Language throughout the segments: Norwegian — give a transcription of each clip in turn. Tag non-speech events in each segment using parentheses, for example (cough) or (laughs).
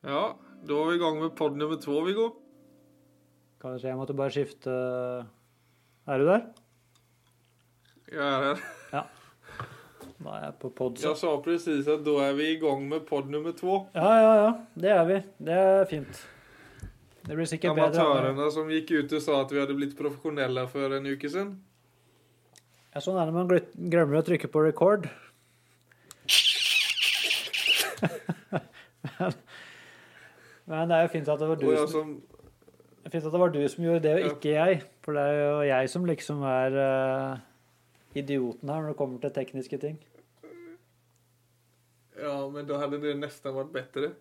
Ja, da er vi i gang med pod nummer to, Viggo. Kanskje jeg måtte bare skifte Er du der? Jeg er her. Ja. Da er jeg på pod. Jeg sa precis at da er vi i gang med pod nummer to. Ja, ja, ja. Det er vi. Det er fint. Det blir sikkert bedre. Amatørene som gikk ut og sa at vi hadde blitt profesjonelle for en uke siden. Ja, sånn er det når man glemmer å trykke på record. (laughs) men, men det er jo fint at det var du som, som fint at det var du som gjorde det, og Ja. ikke jeg. For det er jo jeg som liksom er uh, idioten her når det kommer til tekniske ting. Ja, men da hadde det nesten vært bedre. (laughs)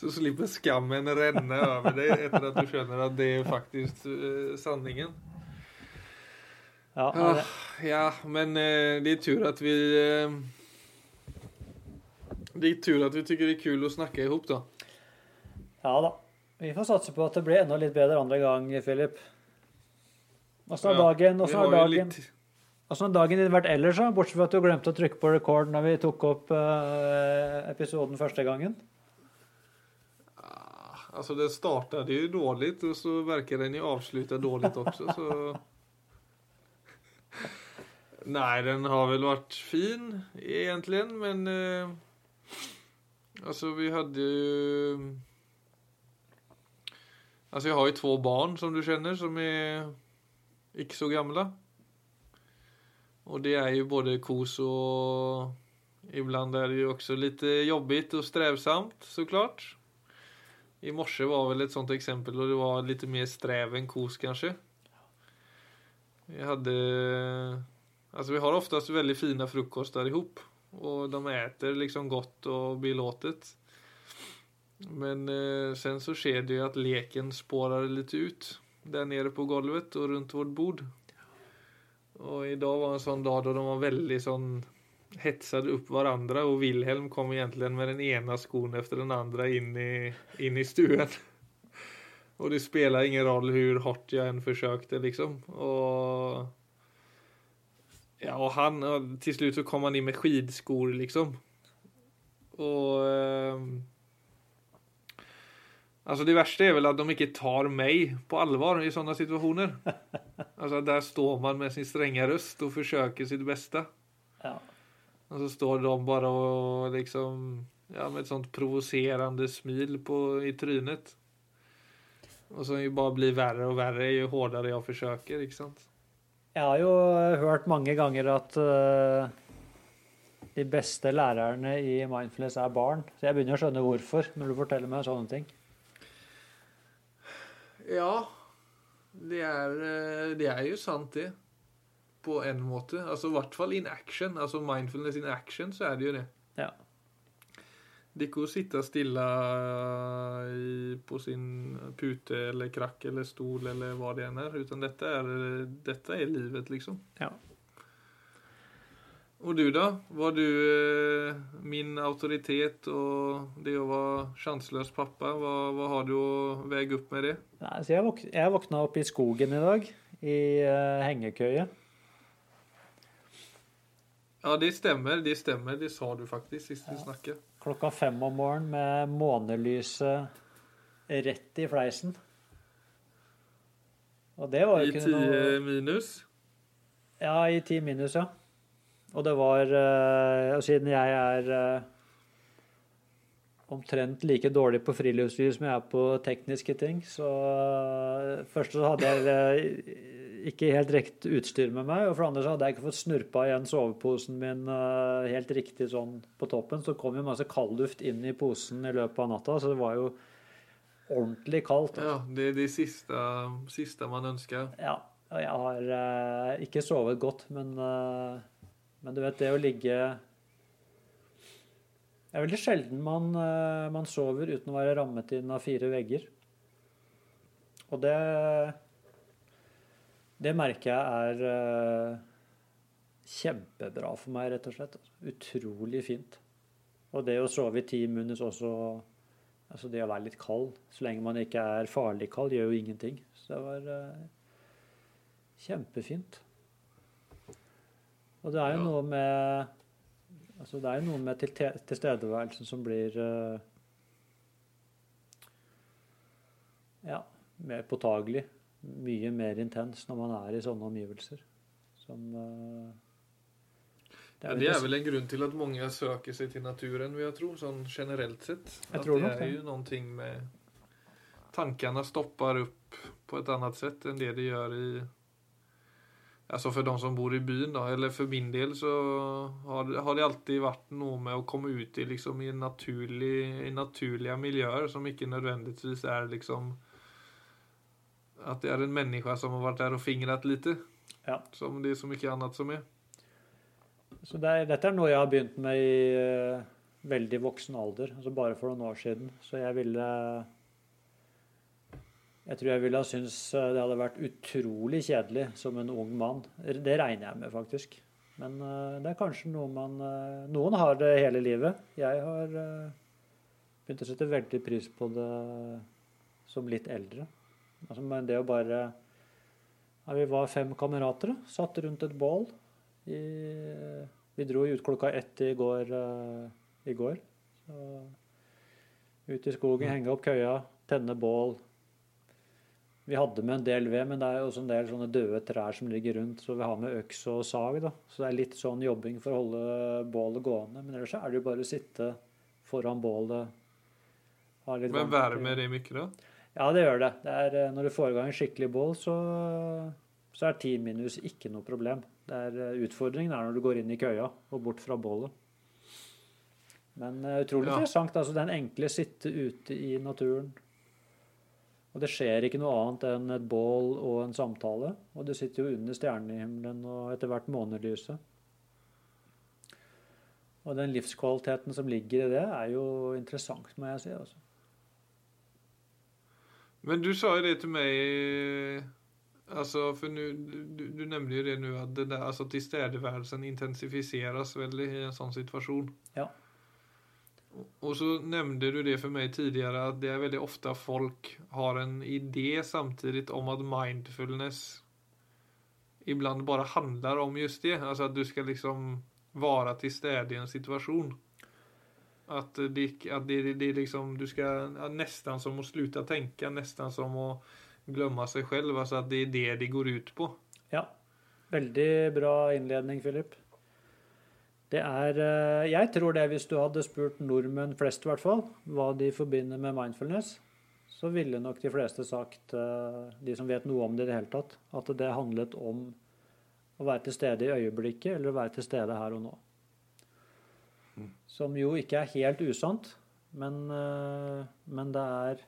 Så slipper skammen renne over deg etter at du skjønner at det er faktisk uh, sanningen. Ja, ja, men uh, det er tur at vi eh, Det er tur at vi tykker det er kul å snakke ihop, da. ja da. Vi får satse på at det blir enda litt bedre andre gang, Philip. Åssen har Ja, dagen, åssen har har dagen, litt dagen din vært ellers, da? Bortsett fra at du glemte å trykke på record når vi tok opp uh, episoden første gangen. Ah, Altså, det startade jo dårlig, og så verkar den jo avslutte dårlig også, så (laughs) Nei, den har vel vært fin, egentlig, men eh, Altså, vi hadde jo Altså, jeg har jo to barn, som du kjenner, som er ikke så gamle. Og det er jo både kos og Ibland er det jo også litt jobbigt og strevsamt, så klart. I morse var vel et sånt eksempel, og det var litt mer strev enn kos, kanskje. Vi hadde Altså, vi har oftest veldig fine frokoster i og de eter liksom godt og belåtet. Men eh, sen så skjer det jo at leken spårar litt ut der nede på gulvet og rundt vårt bord. Og i dag var en sånn dag da de var veldig sånn hetsade opp hverandre, og Wilhelm kom egentlig med den ene skoen etter den andre inn i, inn i stuen. Og det spelar ingen roll hvor hardt jeg enn forsøkte, liksom. Og Ja, og han og Til slutt så kom han in med skidskor, liksom. Og eh, Altså Det verste er vel at de ikke tar meg på allvar i sånne situasjoner. Altså (laughs) Der står man med sin strenge røst og forsøker sitt bästa. Ja. Og så står de bare og liksom Ja, med et sånt provocerande smil på, i trynet. Og så bare blir värre og värre jo hårdare jeg forsøker, liksom. sant? Jeg har jo hørt mange ganger at uh, de beste lærerne i mindfulness er barn. Så jeg begynner å skjønne hvorfor, når du forteller meg sånne ting. Ja, det er, eh, det er jo sant, det. På en måte. Altså i hvert fall in action. Altså mindfulness in action, så er det jo det. Ja. Det er ikke å sitte stille i, på sin pute eller krakk eller stol eller hva det enn er, utan dette er, dette er livet, liksom. Ja. Og du, da? Var du eh, min autoritet og det å være sjanseløs pappa? Hva, hva har du å veie opp med det? Nei, så jeg, våk jeg våkna opp i skogen i dag, i uh, hengekøye. Ja, de stemmer. De stemmer. De sa du faktisk sist vi snakket. Klokka fem om morgenen med månelyset rett i fleisen. Og det var I jo ikke ti minus. Ja, i ti minus, ja. Og det var uh, Og siden jeg er uh, omtrent like dårlig på friluftsliv som jeg er på tekniske ting, så eh, Først så hadde jeg eh, ikke helt rekt utstyr med meg, og for det andre så hadde jeg ikke fått snurpa igjen soveposen min eh, helt riktig sånn på toppen. Så kom jo masse kaldluft inn i posen i løpet av natta, så det var jo ordentlig kaldt. Ja, det er det siste, siste man ønsker. Ja, og jeg har eh, ikke sovet godt, men, eh, men du vet, det å ligge Det er veldig sjelden man, eh, man sover uten å være rammet inn av fire vegger. Og det Det merker jeg er eh, kjempebra for meg, rett og slett. Utrolig fint. Og det å sove i ti minus også Altså det å være litt kald, så lenge man ikke er farlig kald, gjør jo ingenting. Så det var eh, kjempefint. Og det er jo Ja. noe med Altså, det er jo noe med til tilstedeværelsen som blir uh, ja, mer påtagelig. Mye mer intens når man er i sånne omgivelser. Som uh, det er, ja, det er vel en grunn til at mange søker seg til naturen, vil jeg tro, sånn generelt sett. Jeg at det er jo noe med Tankene stopper opp på et annet sett enn det de gjør i Altså for de som bor i byen, da, eller for min del, så har har det alltid vært noe med å komme ut i, liksom, i, naturlig, i naturlige miljøer som ikke nødvendigvis er liksom At det er en menneske som har vært der og fingret litt. Ja. Som det er så mye annet som er. Så det er, dette er noe jeg har begynt med i uh, veldig voksen alder, altså bare for noen år siden. Så jeg ville Jeg tror jeg ville ha syntes eh, det hadde vært utrolig kjedelig som en ung mann. Det regner jeg med, faktisk. Men uh, det er kanskje noe man uh, Noen har det hele livet. Jeg har begynt å sette veldig pris på det som litt eldre. Altså, men det å bare ja, Vi var fem kamerater, satt rundt et bål i, vi dro ut klokka ett i går. Uh, i går. Så, ut i skogen, mm. henge opp køya, tenne bål. Vi hadde med en del ved, men det er også en del sånne døde trær som ligger rundt, så vi har med øks og sag. da. Så det er litt sånn jobbing for å holde bålet gående. Men ellers er det jo bare å sitte foran bålet. Men være det mye, da? Ja, det gjør det. det er, eh, når du får i gang en skikkelig bål, så, så er ti minus ikke noe problem. Det er eh, Utfordringen er når du går inn i køya og bort fra bålet. Men uh, utrolig ja. interessant. altså Den enkle sitte ute i naturen. Og det skjer ikke noe annet enn et bål og en samtale. Og du sitter jo under stjernehimmelen og etter hvert månelyset. Og den livskvaliteten som ligger i det, er jo interessant, må jeg si. altså. Men du sa jo det til meg Altså, for nu, du, du nämnde jo det nå, at det der, altså, tilstedeværelsen intensifiseres veldig i en sånn situasjon. Ja. Og så nevnte du det for meg tidligere at det er veldig ofte folk har en idé samtidig om at mindfulness ibland bare handler om just det. Altså at du skal liksom være til stede i en situasjon. At det, at det, det, liksom, du skal nesten som å slutte å tenke, nesten som å glemme seg selv. Altså at det er det de går ut på. Ja. Veldig bra innledning, Philip. Det er eh, Jeg tror det, hvis du hadde spurt nordmenn flest, i hvert fall, hva de forbinder med mindfulness, så ville nok de fleste sagt, eh, de som vet noe om det i det hele tatt, at det handlet om å være til stede i øyeblikket eller å være til stede her og nå. Som jo ikke er helt usant, men, eh, men det, er,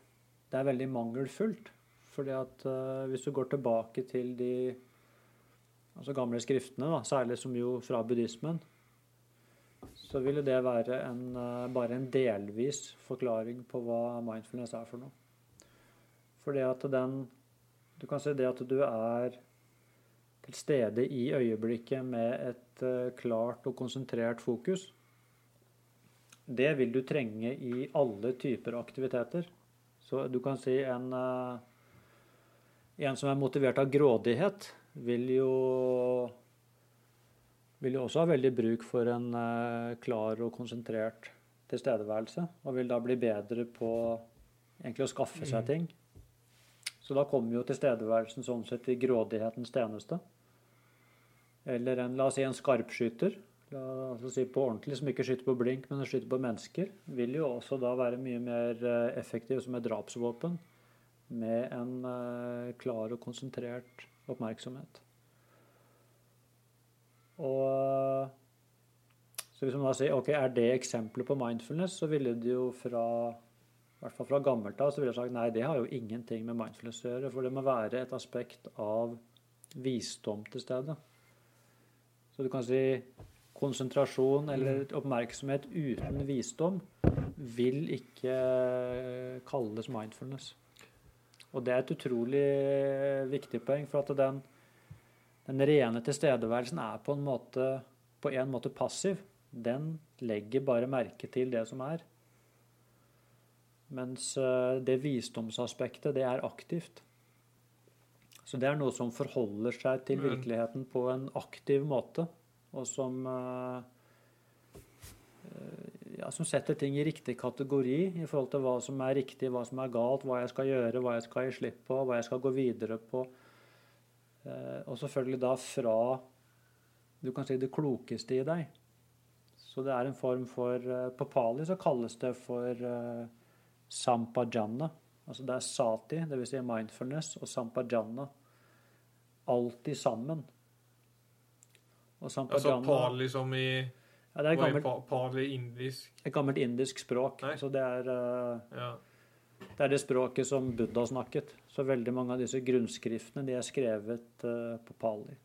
det er veldig mangelfullt. Fordi at uh, Hvis du går tilbake til de altså gamle skriftene, da, særlig som jo fra buddhismen, så ville det være en, uh, bare en delvis forklaring på hva mindfulness er for noe. Fordi at den Du kan si det at du er til stede i øyeblikket med et klart og konsentrert fokus. Det vil du trenge i alle typer aktiviteter. Så du kan si en uh, en som er motivert av grådighet, vil jo, vil jo også ha veldig bruk for en uh, klar og konsentrert tilstedeværelse. Og vil da bli bedre på egentlig å skaffe seg mm. ting. Så da kommer jo tilstedeværelsen sånn sett i grådighetens tjeneste. Eller en, la oss si en skarpskyter. La oss si på ordentlig, som ikke skyter på blink, men skyter på mennesker. Vil jo også da være mye mer eh, effektiv som et drapsvåpen med en uh, klar og konsentrert oppmerksomhet. Og så hvis man da sier ok, er det eksempler på mindfulness, så ville det jo fra i hvert fall fra gammelt av så ville jeg sagt nei, det har jo ingenting med mindfulness å gjøre. For det må være et aspekt av visdom til stede. Så du kan si konsentrasjon eller mm. oppmerksomhet uten visdom vil ikke kalles mindfulness. Og det er et utrolig viktig poeng, for at den, den rene tilstedeværelsen er på en, måte, på en måte passiv. Den legger bare merke til det som er. Mens eh, det visdomsaspektet, det er aktivt. Så det er noe som forholder seg til virkeligheten på en aktiv måte, og som, eh, eh, ja, som setter ting i riktig kategori i forhold til hva som er riktig, hva som er galt, hva jeg skal gjøre, hva jeg skal gi slipp på, hva jeg skal gå videre på. Eh, og selvfølgelig da fra du kan si det klokeste i deg. Så det er en form for På pali så kalles det for sampajana. Altså det er sati, dvs. Si mindfulness, og sampajana. Alltid sammen. Og Altså pali som i ja, det er gammelt, pali indisk? Et gammelt indisk språk. Nei. Så det er uh, ja. Det er det språket som Buddha snakket. Så veldig mange av disse grunnskriftene de er skrevet uh, på pali.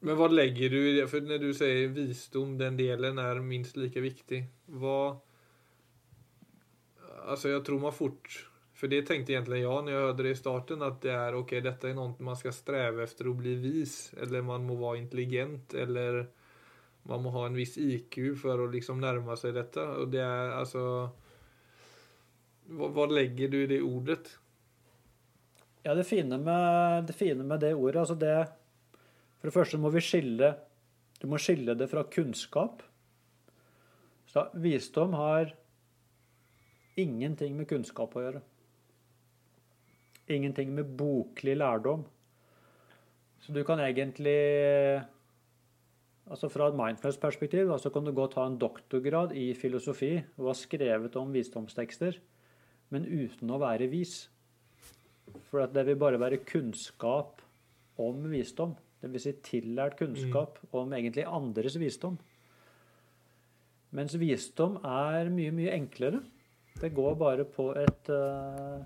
Men hva legger du i det? For når du sier visdom, den delen er minst like viktig. Hva Altså, jeg tror man fort For det tenkte egentlig jeg når jeg hørte det i starten, at det er ok, dette er noe man skal streve etter å bli vis, eller man må være intelligent, eller man må ha en viss IQ for å liksom nærme seg dette. Og det er altså Hva, hva legger du i det ordet? Ja, det fine med det, fine med det ordet, altså det for det første må vi skille Du må skille det fra kunnskap. Så visdom har ingenting med kunnskap å gjøre. Ingenting med boklig lærdom. Så du kan egentlig Altså Fra et mindfulness-perspektiv altså kan du gå og ta en doktorgrad i filosofi og ha skrevet om visdomstekster, men uten å være vis. For det vil bare være kunnskap om visdom. Dvs. Si tillært kunnskap mm. om egentlig andres visdom. Mens visdom er mye, mye enklere. Det går bare på et uh,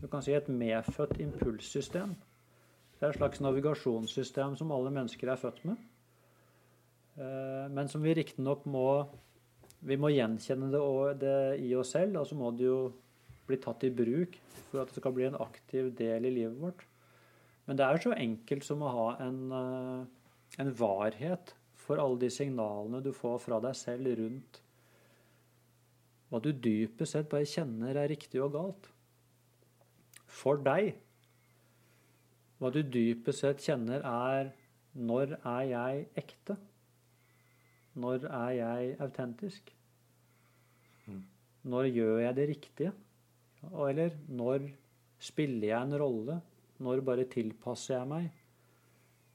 du kan si et medfødt impulssystem. Det er et slags navigasjonssystem som alle mennesker er født med. Uh, men som vi riktignok må Vi må gjenkjenne det, det, i oss selv, og så må det jo bli tatt i bruk for at det skal bli en aktiv del i livet vårt. Men det er så enkelt som å ha en, eh, en varhet for alle de signalene du får fra deg selv rundt hva du dypest sett bare kjenner er riktig og galt. For deg. Hva du dypest sett kjenner er Når er jeg ekte? Når er jeg autentisk? Mm. Når gjør jeg det riktige? Eller når spiller jeg en rolle når bare tilpasser jeg meg?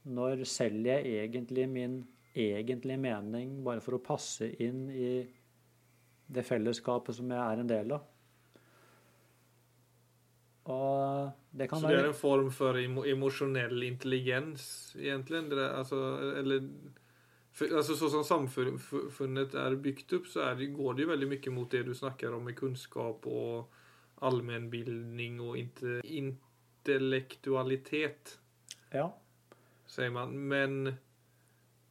Når selger jeg egentlig min egentlige mening bare for å passe inn i det fellesskapet som jeg er en del av? Det Så det er en form for emosjonell intelligens, egentlig? Det, altså, eller for, altså, Sånn som samfunnet er bygd opp, så det, går det jo veldig mye mot det du snakker om med kunnskap og allmennbildning og inte, inte intellektualitet. Ja. Sier man. Men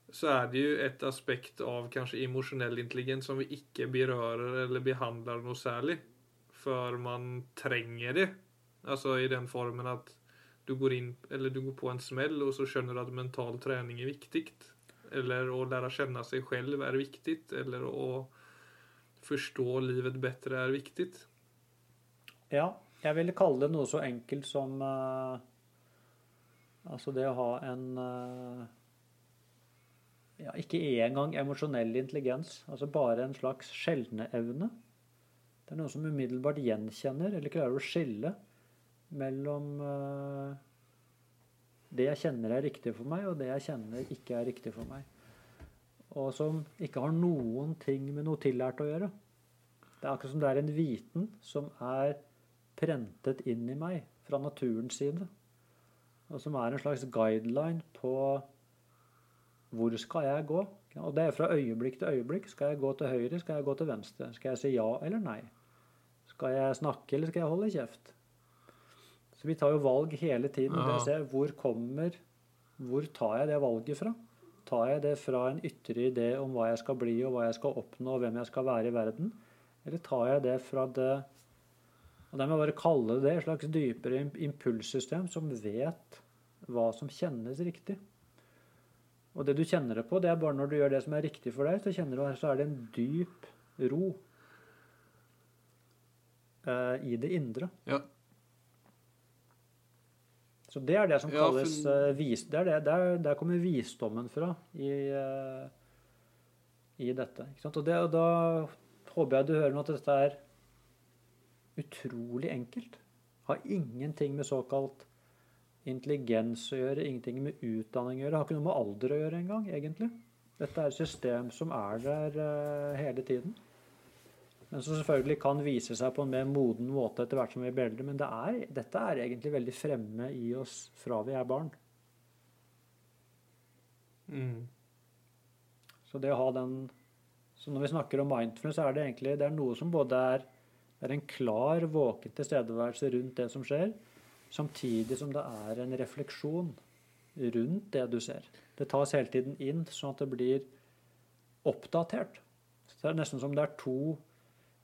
så er det jo et aspekt av kanskje emosjonell intelligens som vi ikke berører eller behandler noe særlig. For man trenger det. Altså i den formen at du går inn, du går på en smell, og så skjønner du at mental trening er viktig. Eller å lære kjenne seg selv er viktig. Eller å forstå livet bedre er viktig. Ja, jeg ville kalle det noe så enkelt som uh, Altså det å ha en uh, ja, Ikke engang emosjonell intelligens, altså bare en slags evne. Det er noe som umiddelbart gjenkjenner, eller klarer å skille mellom uh, det jeg kjenner er riktig for meg, og det jeg kjenner ikke er riktig for meg. Og som ikke har noen ting med noe tillært å gjøre. Det er akkurat som det er en viten som er prentet inn i meg fra naturens side. Og som er en slags guideline på hvor skal jeg gå. Og det er fra øyeblikk til øyeblikk. Skal jeg gå til høyre, skal jeg gå til venstre? Skal jeg si ja eller nei? Skal jeg snakke, eller skal jeg holde kjeft? Så vi tar jo valg hele tiden. Ja. Det ser hvor kommer Hvor tar jeg det valget fra? Tar jeg det fra en ytre idé om hva jeg skal bli, og hva jeg skal oppnå, og hvem jeg skal være i verden? Eller tar jeg det fra det og Det jeg bare kalle det et slags dypere impulssystem som vet hva som kjennes riktig. Og det du kjenner det på, det er bare når du gjør det som er riktig for deg, så kjenner du så er det en dyp ro eh, i det indre. Ja. Så det er det som kalles ja, for... uh, vis... Det det, der, der, kommer visdommen fra i, uh, i dette. Og, det, og da håper jeg du hører nå at dette er utrolig enkelt. Har ingenting med såkalt intelligens å gjøre, ingenting med utdanning å gjøre. Har ikke noe med alder å gjøre engang, egentlig. Dette er et system som er der uh, hele tiden. Men som selvfølgelig kan vise seg på en mer moden måte etter hvert som vi blir eldre. Men det er, dette er egentlig veldig fremme i oss fra vi er barn. Mm. Så det å ha den Så når vi snakker om mindfulness, så er det egentlig det er noe som både er, er en klar, våken tilstedeværelse rundt det som skjer, samtidig som det er en refleksjon rundt det du ser. Det tas hele tiden inn, sånn at det blir oppdatert. Så det er nesten som det er to,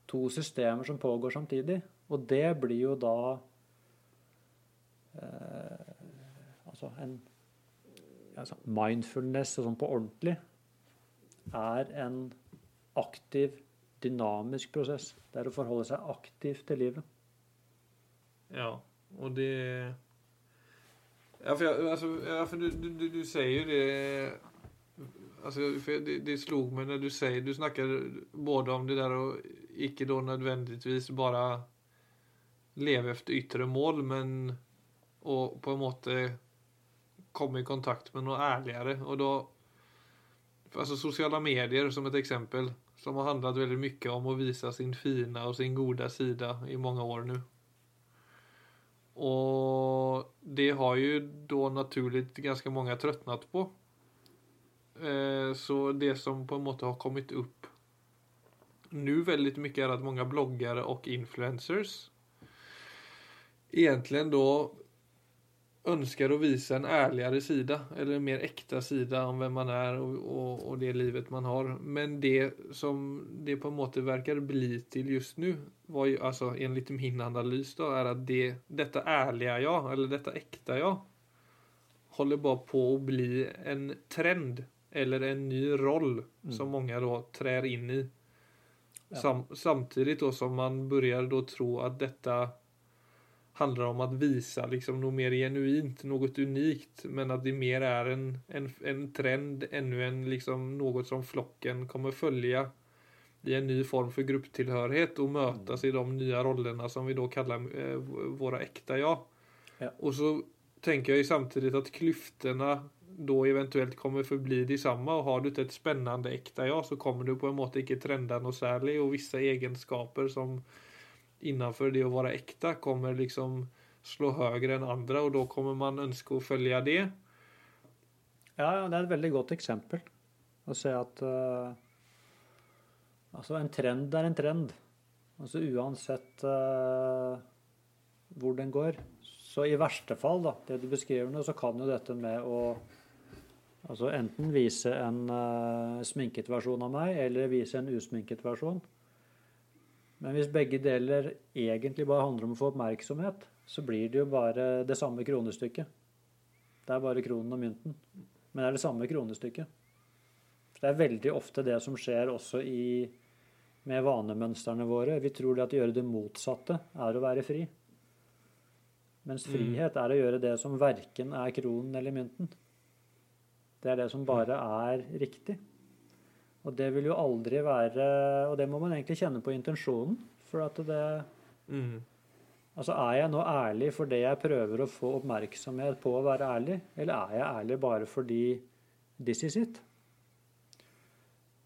to systemer som pågår samtidig. Og det blir jo da eh, Altså en altså Mindfulness sånn på ordentlig er en aktiv, dynamisk prosess. Det er å forholde seg aktivt til livet. Ja, og det Ja, for, jeg, altså, ja, for du, du, du, sier jo det altså, det, det slog meg når du sier Du snakker både om det der och ikke då nødvendigvis bare leve etter yttre mål, men och på en måte komme i kontakt med noe ærligere. Og da Altså sosiale medier som et eksempel, som har handlet veldig mye om å vise sin fine og sin gode side i mange år nå. Og det har jo da naturlig ganske mange trøttnet på. Eh, så det som på en måte har kommet opp nå veldig mye, er at mange bloggere og influencers egentlig da ønsker å vise en ærligere side, eller en mer ekte side om hvem man er og, og, og, det livet man har. Men det som det på en måte verker bli til just nå, var altså, enligt min analys, da, er at det, dette ærlige ja, eller dette ekte ja, holder bare på å bli en trend, eller en ny roll, mm. som mange da trær inn i. Sam, samtidig då som man begynner da tro at dette handlar om att visa liksom något mer genuint, något unikt, men att det mer är en, en, en trend, ännu en liksom något som flocken kommer följa i en ny form för grupptillhörighet och mötas mm. i de nya rollerna som vi då kallar eh, våra äkta jag. Ja. Och så tänker jag ju samtidigt att klyftorna då eventuelt kommer forbli de samme. Og har du ikke et spennende ekte ja, så kommer du på en måte ikke trenda noe særlig og visse egenskaper som innenfor det å være ekte kommer liksom slå høyere enn andre, og da kommer man ønske å følge det. Ja, det er et veldig godt eksempel å se at uh, Altså, en trend er en trend. Altså uansett uh, hvor den går. Så i verste fall, da, det du beskriver nå, så kan jo dette med å altså enten vise en uh, sminket versjon av meg, eller vise en usminket versjon. Men hvis begge deler egentlig bare handler om å få oppmerksomhet, så blir det jo bare det samme kronestykket. Det er bare kronen og mynten. Men det er det samme kronestykket. Det er veldig ofte det som skjer også i, med vanemønstrene våre. Vi tror det at å gjøre det motsatte er å være fri. Mens mm. frihet er å gjøre det som verken er kronen eller mynten. Det er det som bare er riktig. Og det vil jo aldri være Og det må man egentlig kjenne på intensjonen. For at det mm. Altså, er jeg nå ærlig fordi jeg prøver å få oppmerksomhet på å være ærlig, eller er jeg ærlig bare fordi this is it?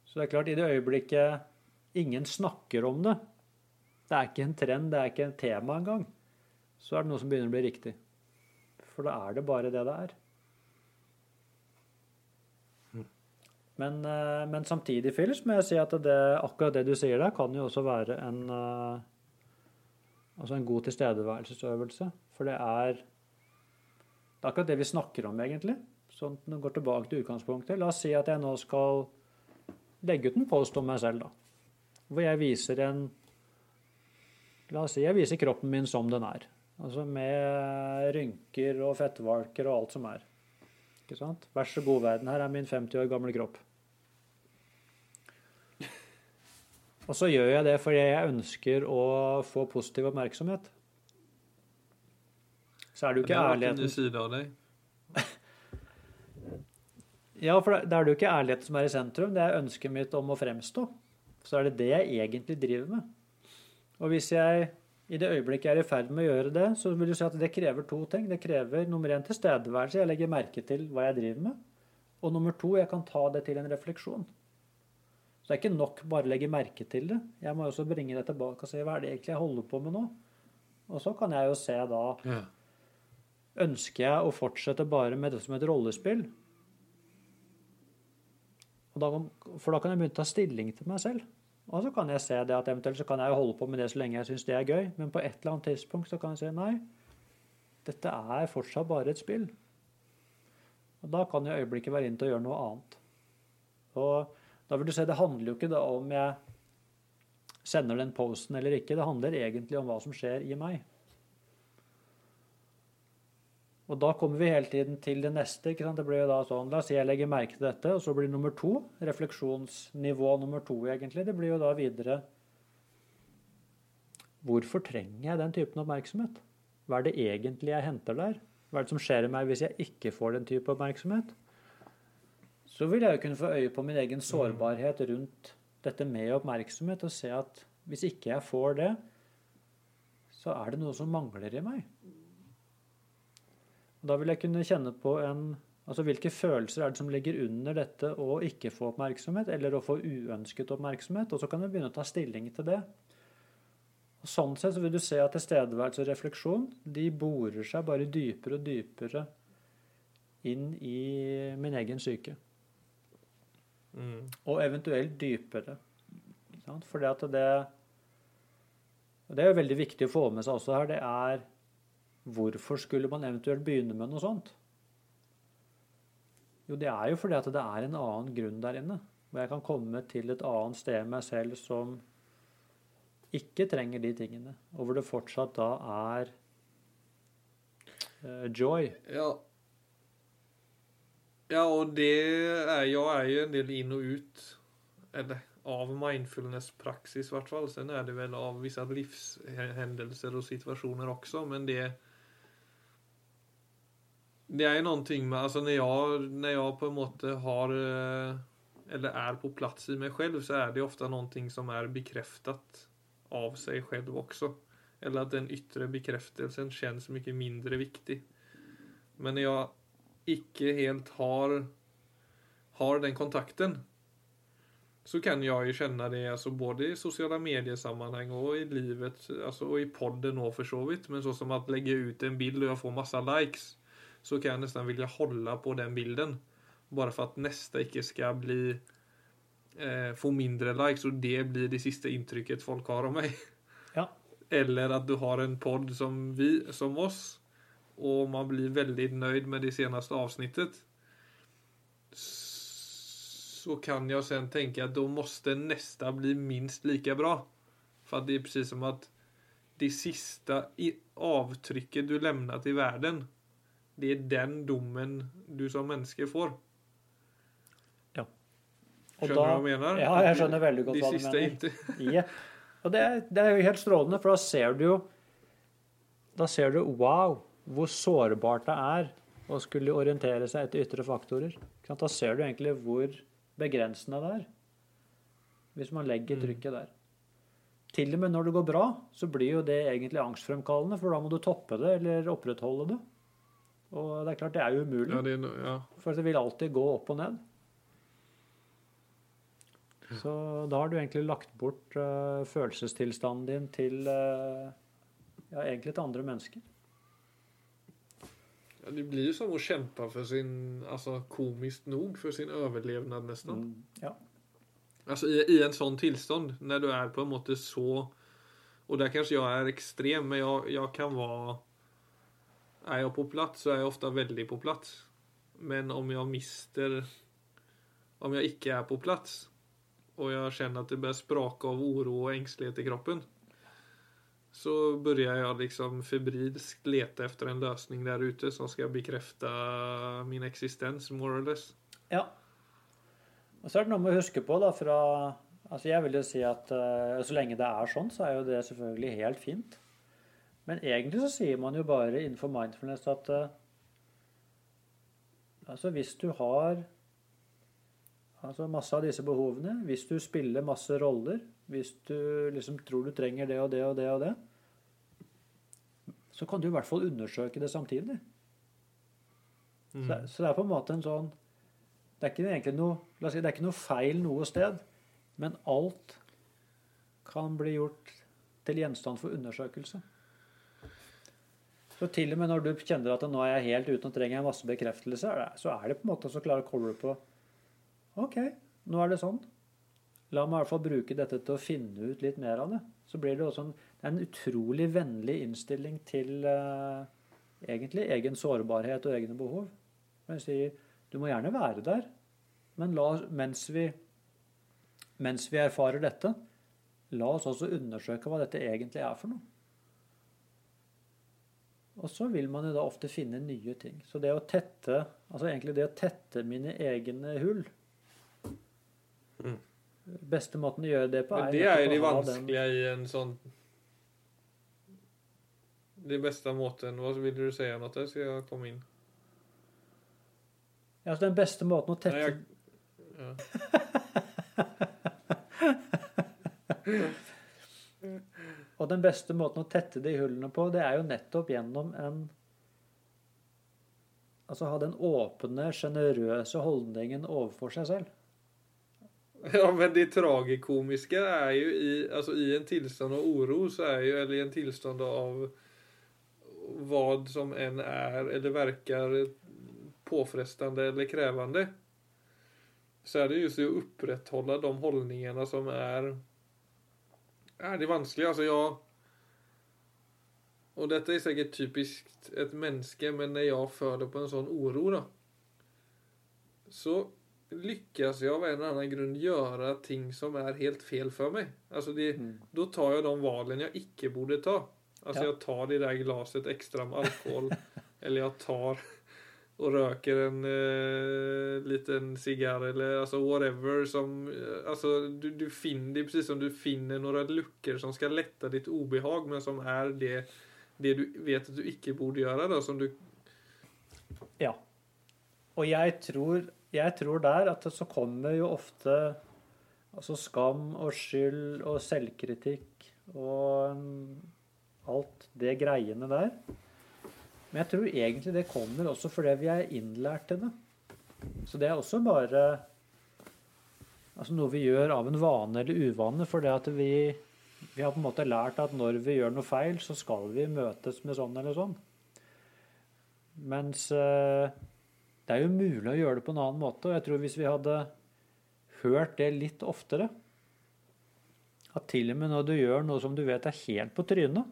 Så det er klart, i det øyeblikket ingen snakker om det, det er ikke en trend, det er ikke en tema engang, så er det noe som begynner å bli riktig. For da er det bare det det er. Men, eh, men, samtidig, Phyllis, må jeg si at det, akkurat det du sier der, kan jo også være en, eh, altså en god tilstedeværelsesøvelse. For det er, det er akkurat det vi snakker om, egentlig. Sånn at vi går tilbake til utgangspunktet. La oss si at jeg nå skal legge ut en post om meg selv, da. Hvor jeg viser en La oss si jeg viser kroppen min som den er. Altså med rynker og fettvalker og alt som er. Ikke sant? Vær så god, verden. Her er min 50 år gamle kropp. Og så gjør jeg det fordi jeg ønsker å få positiv oppmerksomhet. Så er det jo ikke ærligheten side av deg. Ja, for da er det jo ikke ærlighet som er i sentrum, det er ønsket mitt om å fremstå. Så er det det jeg egentlig driver med. Og hvis jeg i det øyeblikket jeg er i ferd med å gjøre det, så vil du si at det krever to ting. Det krever nummer én tilstedeværelse, jeg legger merke til hva jeg driver med. Og nummer to, jeg kan ta det til en refleksjon. Så det er ikke nok bare å legge merke til det. Jeg må også bringe det tilbake og se hva er det egentlig jeg holder på med nå. Og så kan jeg jo se da Ja. Ønsker jeg å fortsette bare med det som et rollespill? Og da, for da kan jeg begynne å ta stilling til meg selv. Og så kan jeg se det at eventuelt så kan jeg holde på med det så lenge jeg syns det er gøy, men på et eller annet tidspunkt så kan jeg si nei, dette er fortsatt bare et spill. Og da kan jeg øyeblikket være inne til å gjøre noe annet. Og da vil du se, det handler jo ikke da om jeg sender den posten eller ikke, det handler egentlig om hva som skjer i meg. Og da kommer vi hele tiden til det neste. ikke sant? Det blir jo da sånn, La oss si jeg legger merke til dette, og så blir nummer to, refleksjonsnivå nummer to egentlig, det blir jo da videre Hvorfor trenger jeg den typen oppmerksomhet? Hva er det egentlig jeg henter der? Hva er det som skjer i meg hvis jeg ikke får den type oppmerksomhet? Så vil jeg jo kunne få øye på min egen sårbarhet rundt dette med oppmerksomhet, og se at hvis ikke jeg får det, så er det noe som mangler i meg. Da vil jeg kunne kjenne på en Altså hvilke følelser er det som ligger under dette å ikke få oppmerksomhet, eller å få uønsket oppmerksomhet? Og så kan jeg begynne å ta stilling til det. Og Sånn sett så vil du se at tilstedeværelse og refleksjon de borer seg bare dypere og dypere inn i min egen psyke. Mm. Og eventuelt dypere. For sant? Fordi at det og Det er jo veldig viktig å få med seg også her. Det er hvorfor skulle man eventuelt begynne med noe sånt? Jo, det er jo fordi at det er en annen grunn der inne. Hvor jeg kan komme til et annet sted i meg selv som ikke trenger de tingene. Og hvor det fortsatt da er eh, joy. Ja. Ja, og det er jo, er jo en del in og ut, eller av mindfulness-praksis, i hvert fall. Sen er det vel av vissa livshendelser og situasjoner også, men det det er jo noe med, Altså, når jeg, når jeg på en måte har eh, eller er på plass i meg selv, så er det ofte noe som er bekreftet av seg selv også. Eller at den yttre bekreftelsen kjennes mye mindre viktig. Men når jag icke helt har, har den kontakten så kan jeg jo kjenne det altså både i sosiale mediesammanhang og i livet, altså, og i podden òg, for så vidt. Men så som å legge ut en bild og jeg får masse likes så kan jeg nesten ville holde på den bilden. Bare for at neste ikke skal bli eh, få mindre likes og det blir det siste inntrykket folk har av meg. Ja. (laughs) Eller at du har en podd som vi, som oss och man blir väldigt nöjd med det senaste avsnittet. Så kan jag sen tänka att då måste nästa bli minst lika bra. För att det är precis som att det sista avtrykket avtrycket du lämnat i världen. Det är den domen du som menneske får. Og Skjønner da- du hva jeg mener? Ja, jeg skjønner veldig godt de hva du mener. (laughs) Jepp. Og det, er- det er jo helt strålende, for da ser du jo Da ser du wow, hvor sårbart det er å skulle orientere seg etter ytre faktorer. Da ser du egentlig hvor begrensende det er. Hvis man legger Mm. trykket der. Til og med når det går bra, så blir jo det egentlig angstfremkallende, for da må du toppe det eller opprettholde det. Og det er klart, det er jo umulig, ja, det er no, ja. for det vil alltid gå opp og ned. Så da har du egentlig lagt bort uh, følelsestilstanden din til uh, ja, egentlig til andre mennesker. Ja, det blir ju som att kämpa för sin, alltså komiskt nog, för sin överlevnad nästan. Mm, ja. Alltså i, i en sån tillstånd, när du är på en måte så, och där kanske jag är extrem, men jag, jag kan vara, är jag på plats så är jag ofta väldigt på plats. Men om jag mister, om jag ikke är på plats och jag känner att det börjar spraka av oro och ängslighet i kroppen. Så börjar jag liksom febrilskt leta efter en lösning där ute som ska bekräfta min eksistens, more or less. ja. Og så er det noe med å huske på, da, fra Altså, jeg vil jo si at uh, så lenge det er sånn, så er jo det selvfølgelig helt fint. Men egentlig så sier man jo bare innenfor mindfulness at uh, Altså, hvis du har Altså masse av disse behovene. Hvis du spiller masse roller, hvis du liksom tror du trenger det og det og det og det, så kan du i hvert fall undersøke det samtidig. Mm. Så, så det er på en måte en sånn Det er ikke egentlig noe, si, det er ikke noe feil noe sted, men alt kan bli gjort til gjenstand for undersøkelse. Så til og med når du kjenner at nå er jeg helt uten og trenger en masse bekreftelse, så er det på en måte så klare å koble på OK, nå er det sånn. La meg i hvert fall bruke dette til å finne ut litt mer av det. Så blir det også en, det er en utrolig vennlig innstilling til eh, egentlig egen sårbarhet og egne behov. Men jeg sier du må gjerne være der, men la, mens, vi, mens vi erfarer dette, la oss også undersøke hva dette egentlig er for noe. Og så vil man jo da ofte finne nye ting. Så det å tette, altså egentlig det å tette mine egne hull Mm. Beste måten å gjøre det på, Men det er jo det den- vanskelige i en sånn Det beste måten Hva vil du si noe til? Skal jeg komme inn? Ja, altså den beste måten å tette Nei, jeg, ja. (laughs) Og den beste måten å tette de hullene på, det er jo nettopp gjennom en Altså ha den åpne, sjenerøse holdningen overfor seg selv. Ja, men det tragikomiske er jo i, alltså i en tilstand av oro så är ju, eller i en tilstand av vad som än er eller verker påfrestande eller krävande. så er det just det å opprettholde de hållningarna som er er det vanskelig. Alltså jag, Og dette er sikkert typisk et menneske, men når jeg føler på en sånn oro då, så lyckas jag av en eller annan grunn gjøre ting som er helt fel for meg. Alltså det, Då tar jeg de valen jeg ikke borde ta. Alltså Ja. jag tar det där glaset extra med alkohol. (laughs) eller jeg tar og røker en eh, liten cigarr eller alltså whatever som Altså, alltså du, du finner det är precis som du finner några luckor som skal lette ditt obehag men som er det det du vet at du ikke borde gjøre da som du Ja. Og jeg tror, jeg tror der at så kommer jo ofte altså skam og skyld og selvkritikk og mm, alt det greiene der. Men jeg tror egentlig det kommer også fordi vi er innlært til det. Så det er også bare altså noe vi gjør av en vane eller uvane, fordi at vi, vi har på en måte lært at når vi gjør noe feil, så skal vi møtes med sånn eller sånn. Mens eh, det er jo mulig å gjøre det på en annen måte. Og jeg tror hvis vi hadde hørt det litt oftere At til og med når du gjør noe som du vet er helt på trynet,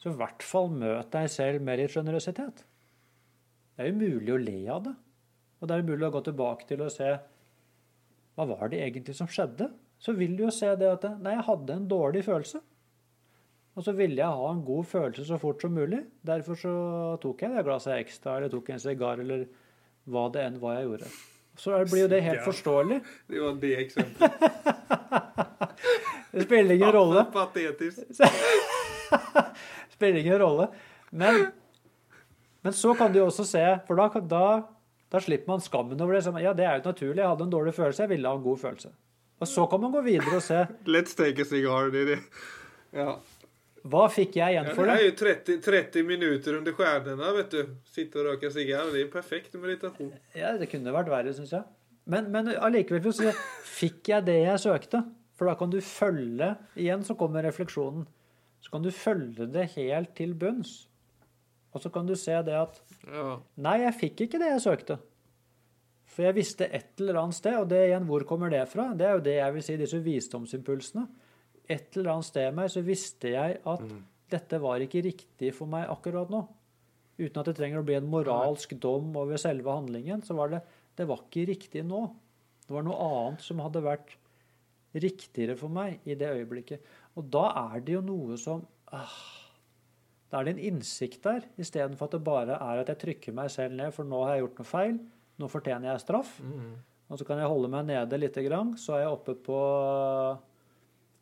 så i hvert fall møt deg selv med litt sjenerøsitet. Det er jo mulig å le av det. Og det er mulig å gå tilbake til å se hva var det egentlig som skjedde. Så vil du jo se det at nei, jeg hadde en dårlig følelse. Og så ville jeg ha en god følelse så fort som mulig. Derfor så tok jeg det glasset ekstra, eller tok en sigar, eller hva det enn var jeg gjorde. Så blir jo det helt forståelig. Det var det eksempelet. (laughs) Det spiller ingen rolle. Patetisk. (laughs) spiller ingen rolle. Men, men så kan du jo også se, for da, da, da slipper man skammen over det. Som, ja, det er jo naturlig. Jeg hadde en dårlig følelse, jeg ville ha en god følelse. Og så kan man gå videre og se Let's take a cigar. Det er. Ja. Hva fikk jeg igjen Ja, for det er det. jo 30, 30 minutter under stjernene, vet du. Sitte og røyke sigar. Det er perfekt meditasjon. Ja, Det kunne vært verre, syns jeg. Men, men allikevel for å si, fikk jeg det jeg søkte. For da kan du følge Igjen så kommer refleksjonen. Så kan du følge det helt til bunns. Og så kan du se det at Ja. Nei, jeg fikk ikke det jeg søkte. For jeg visste et eller annet sted, og det igjen, hvor kommer det fra? Det er jo det jeg vil si, disse visdomsimpulsene. Et eller annet sted i meg så visste jeg at dette var ikke riktig for meg akkurat nå. Uten at det trenger å bli en moralsk dom over selve handlingen, så var det det var ikke riktig nå. Det var noe annet som hadde vært riktigere for meg i det øyeblikket. Og da er det jo noe som ah, Da er det en innsikt der, istedenfor at det bare er at jeg trykker meg selv ned, for nå har jeg gjort noe feil. Nå fortjener jeg straff. Og så kan jeg holde meg nede lite grann, så er jeg oppe på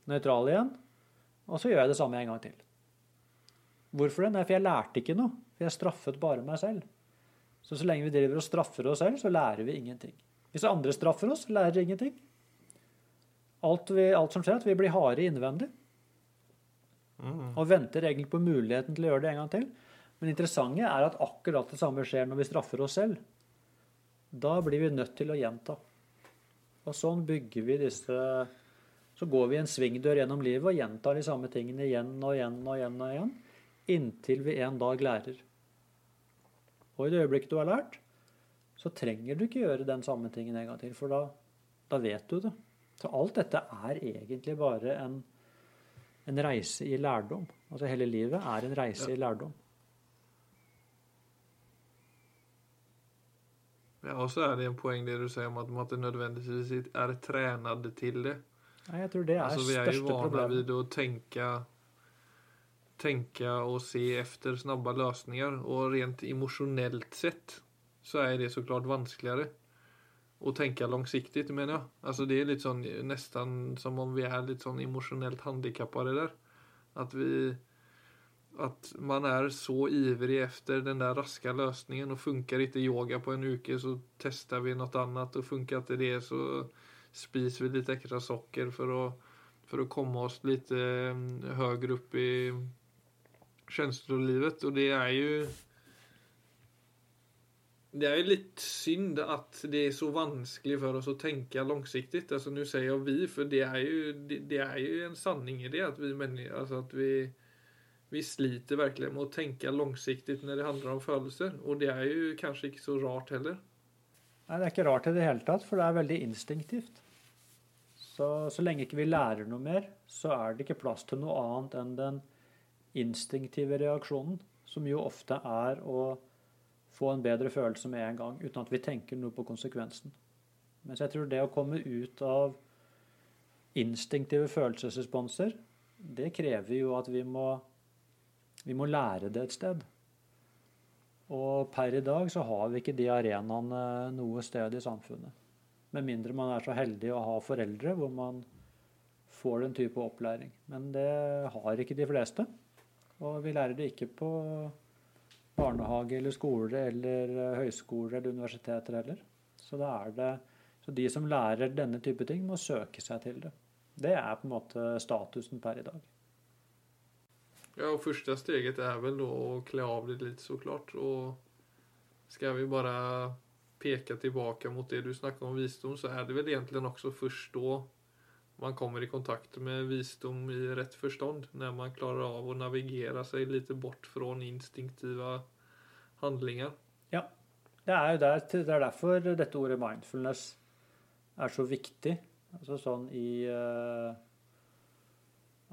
nøytral igjen. Og så gjør jeg det samme en gang til. Hvorfor det? Nei, for jeg lærte ikke noe. For jeg straffet bare meg selv. Så så lenge vi driver og straffer oss selv, så lærer vi ingenting. Hvis andre straffer oss, lærer vi ingenting. Alt, vi, alt som skjer, er at vi blir harde innvendig. Og venter egentlig på muligheten til å gjøre det en gang til. Men det interessante er at akkurat det samme skjer når vi straffer oss selv. Da blir vi nødt til å gjenta. Og sånn bygger vi disse Så går vi en svingdør gjennom livet og gjentar de samme tingene igjen og igjen og igjen og igjen, inntil vi en dag lærer. Og i det øyeblikket du har lært, så trenger du ikke gjøre den samme tingen en gang til, for da, da vet du det. Så alt dette er egentlig bare en, en reise i lærdom. Altså hele livet er en reise i lærdom. Ja, og så er det en poeng det du sier om at man ikke nødvendigvis er trent til det. Nei, jeg tror det er Alltså vi er jo vana problemet. vid å tenke tenke og se efter snabba løsninger, og rent emosjonelt sett så er det så klart vanskeligere å tenke langsiktig, mener jeg. Altså det er litt sånn nesten som om vi er litt sånn emosjonelt handikappede der. At vi at man er så ivrig efter den der raske løsningen, og funker ikke yoga på en uke, så tester vi noe annet, og funker ikke det, så spiser vi litt ekstra socker for for å komme oss litt eh, høyere opp i känslolivet. Og det er jo det er jo litt synd at det er så vanskelig for oss å tenke langsiktig. Altså, Nå sier jeg vi, for det er jo, det, det er jo en sanning i det. At vi, mennesker, altså at vi, vi sliter virkelig med å tenke langsiktig når det handler om følelser. Og det er jo kanskje ikke så rart heller. Nei, det er ikke rart i det hele tatt, for det er veldig instinktivt. Så, så lenge ikke vi lærer noe mer, så er det ikke plass til noe annet enn den instinktive reaksjonen, som jo ofte er å få en bedre følelse med en gang, uten at vi tenker noe på konsekvensen. Mens jeg tror det å komme ut av instinktive følelsesresponser, det krever jo at vi må, vi må lære det et sted. Og per i dag så har vi ikke de arenaene noe sted i samfunnet. Med mindre man er så heldig å ha foreldre hvor man får den type opplæring. Men det har ikke de fleste. Og vi lærer det ikke på barnehage eller skole eller eh, høyskole eller universiteter heller. Så det Så de som lærer denne type ting, må søke seg til det. Det er på en måte statusen per i dag. Ja, og første steget er vel å kle av det litt, så klart. Og skal vi bare peke tilbake mot det du snakker om visdom, så er det vel egentlig også først da man kommer i kontakt med visdom i rett forstand. Når man klarer av å navigere seg litt bort fra instinktive handlinger. Ja. Det er jo der, det er derfor dette ordet mindfulness er så viktig. Altså sånn i eh,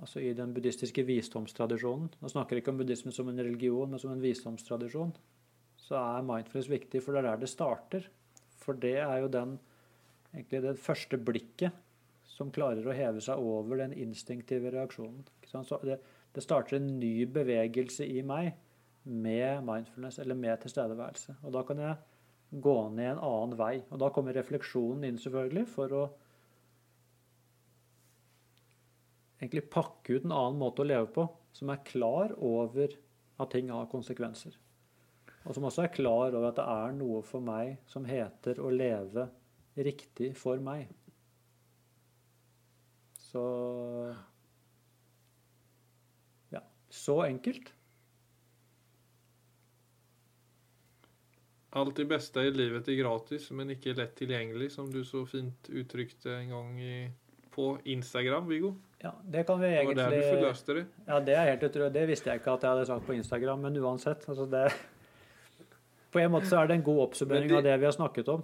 Altså i den buddhistiske visdomstradisjonen. Nå snakker jeg ikke om buddhismen som en religion, men som en visdomstradisjon. Så er mindfulness viktig, for det er der det starter. For det er jo den egentlig det første blikket som klarer å heve seg over den instinktive reaksjonen. Det, det starter en ny bevegelse i meg med mindfulness, eller med tilstedeværelse. Og da kan jeg gå ned en annen vei. Og da kommer refleksjonen inn, selvfølgelig, for å egentlig pakke ut en annen måte å leve på, som er klar over at ting har konsekvenser. Og som også er klar over at det er noe for meg som heter å leve riktig for meg. Så Ja, så enkelt. Alt det beste i livet er gratis, men ikke lett tilgjengelig, som du så fint uttrykte en gang i, på Instagram, Viggo. Ja, det kan vi Det var der du forløste det. Ja, det er helt utrolig. Det visste jeg ikke at jeg hadde sagt på Instagram, men uansett. Altså det, på en måte så er det en god oppsummering det- av det vi har snakket om.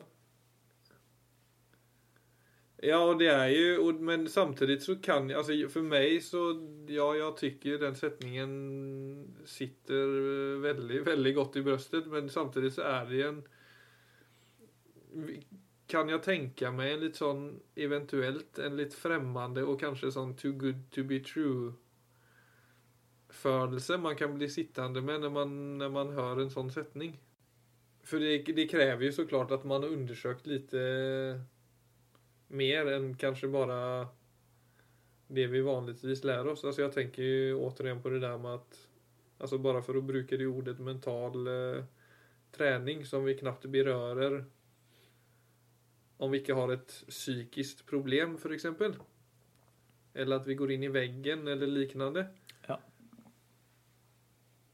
Ja, og det er jo, men samtidig så kan jeg, altså for meg så, ja, jeg tycker den setningen sitter eh, veldig, veldig godt i brøstet, men samtidig så er det en, kan jeg tenke meg en litt sånn, eventuelt en litt fremmende og kanskje sånn too good to be true følelse man kan bli sittende med når man, når man hører en sånn setning. For det, det krever jo så klart at man har undersøkt litt mer enn kanskje bare det vi vanligvis lærer oss. Altså jeg tenker jo återigen på det der med at altså bare for å bruke det ordet mental eh, trening som vi knapt berører om vi ikke har et psykisk problem, f.eks. Eller at vi går inn i veggen eller lignende. Ja.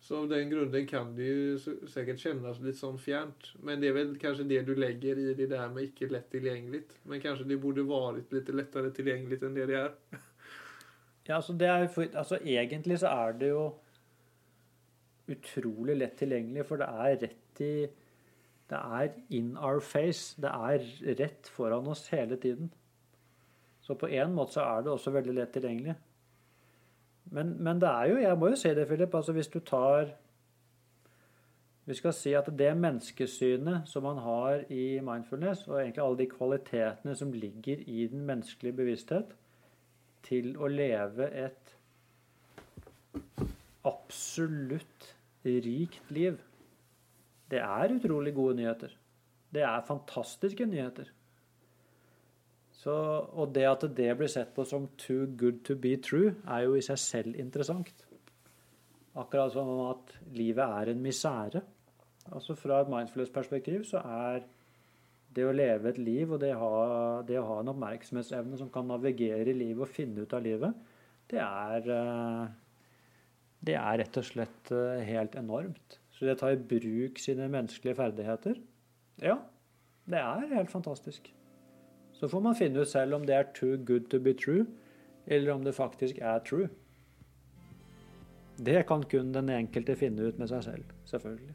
Så av den grunnen kan det jo sikkert kjennes litt sånn fjernt. Men det er vel kanskje det du legger i det der med ikke lett tilgjengelig. Men kanskje det burde vært litt lettere tilgjengelig enn det det er. Ja, altså, det er, altså egentlig så er det jo utrolig lett tilgjengelig, for det er rett i Det er in our face. Det er rett foran oss hele tiden. Så på en måte så er det også veldig lett tilgjengelig. Men, men det er jo Jeg må jo si det, Philip. altså Hvis du tar Vi skal si at det menneskesynet som man har i mindfulness, og egentlig alle de kvalitetene som ligger i den menneskelige bevissthet, til å leve et absolutt rikt liv. Det er utrolig gode nyheter. Det er fantastiske nyheter. Så, og det at det blir sett på som too good to be true, er jo i seg selv interessant. Akkurat som at livet er en misere. Altså Fra et mindfulness-perspektiv så er det å leve et liv og det, ha, det å ha en oppmerksomhetsevne som kan navigere i livet og finne ut av livet, det er eh, Det er rett og slett eh, helt enormt. Det å ta i bruk sine menneskelige ferdigheter, ja, det er helt fantastisk. Så får man finne ut selv om det er too good to be true, eller om det faktisk er true. Det kan kun den enkelte finne ut med seg selv, selvfølgelig.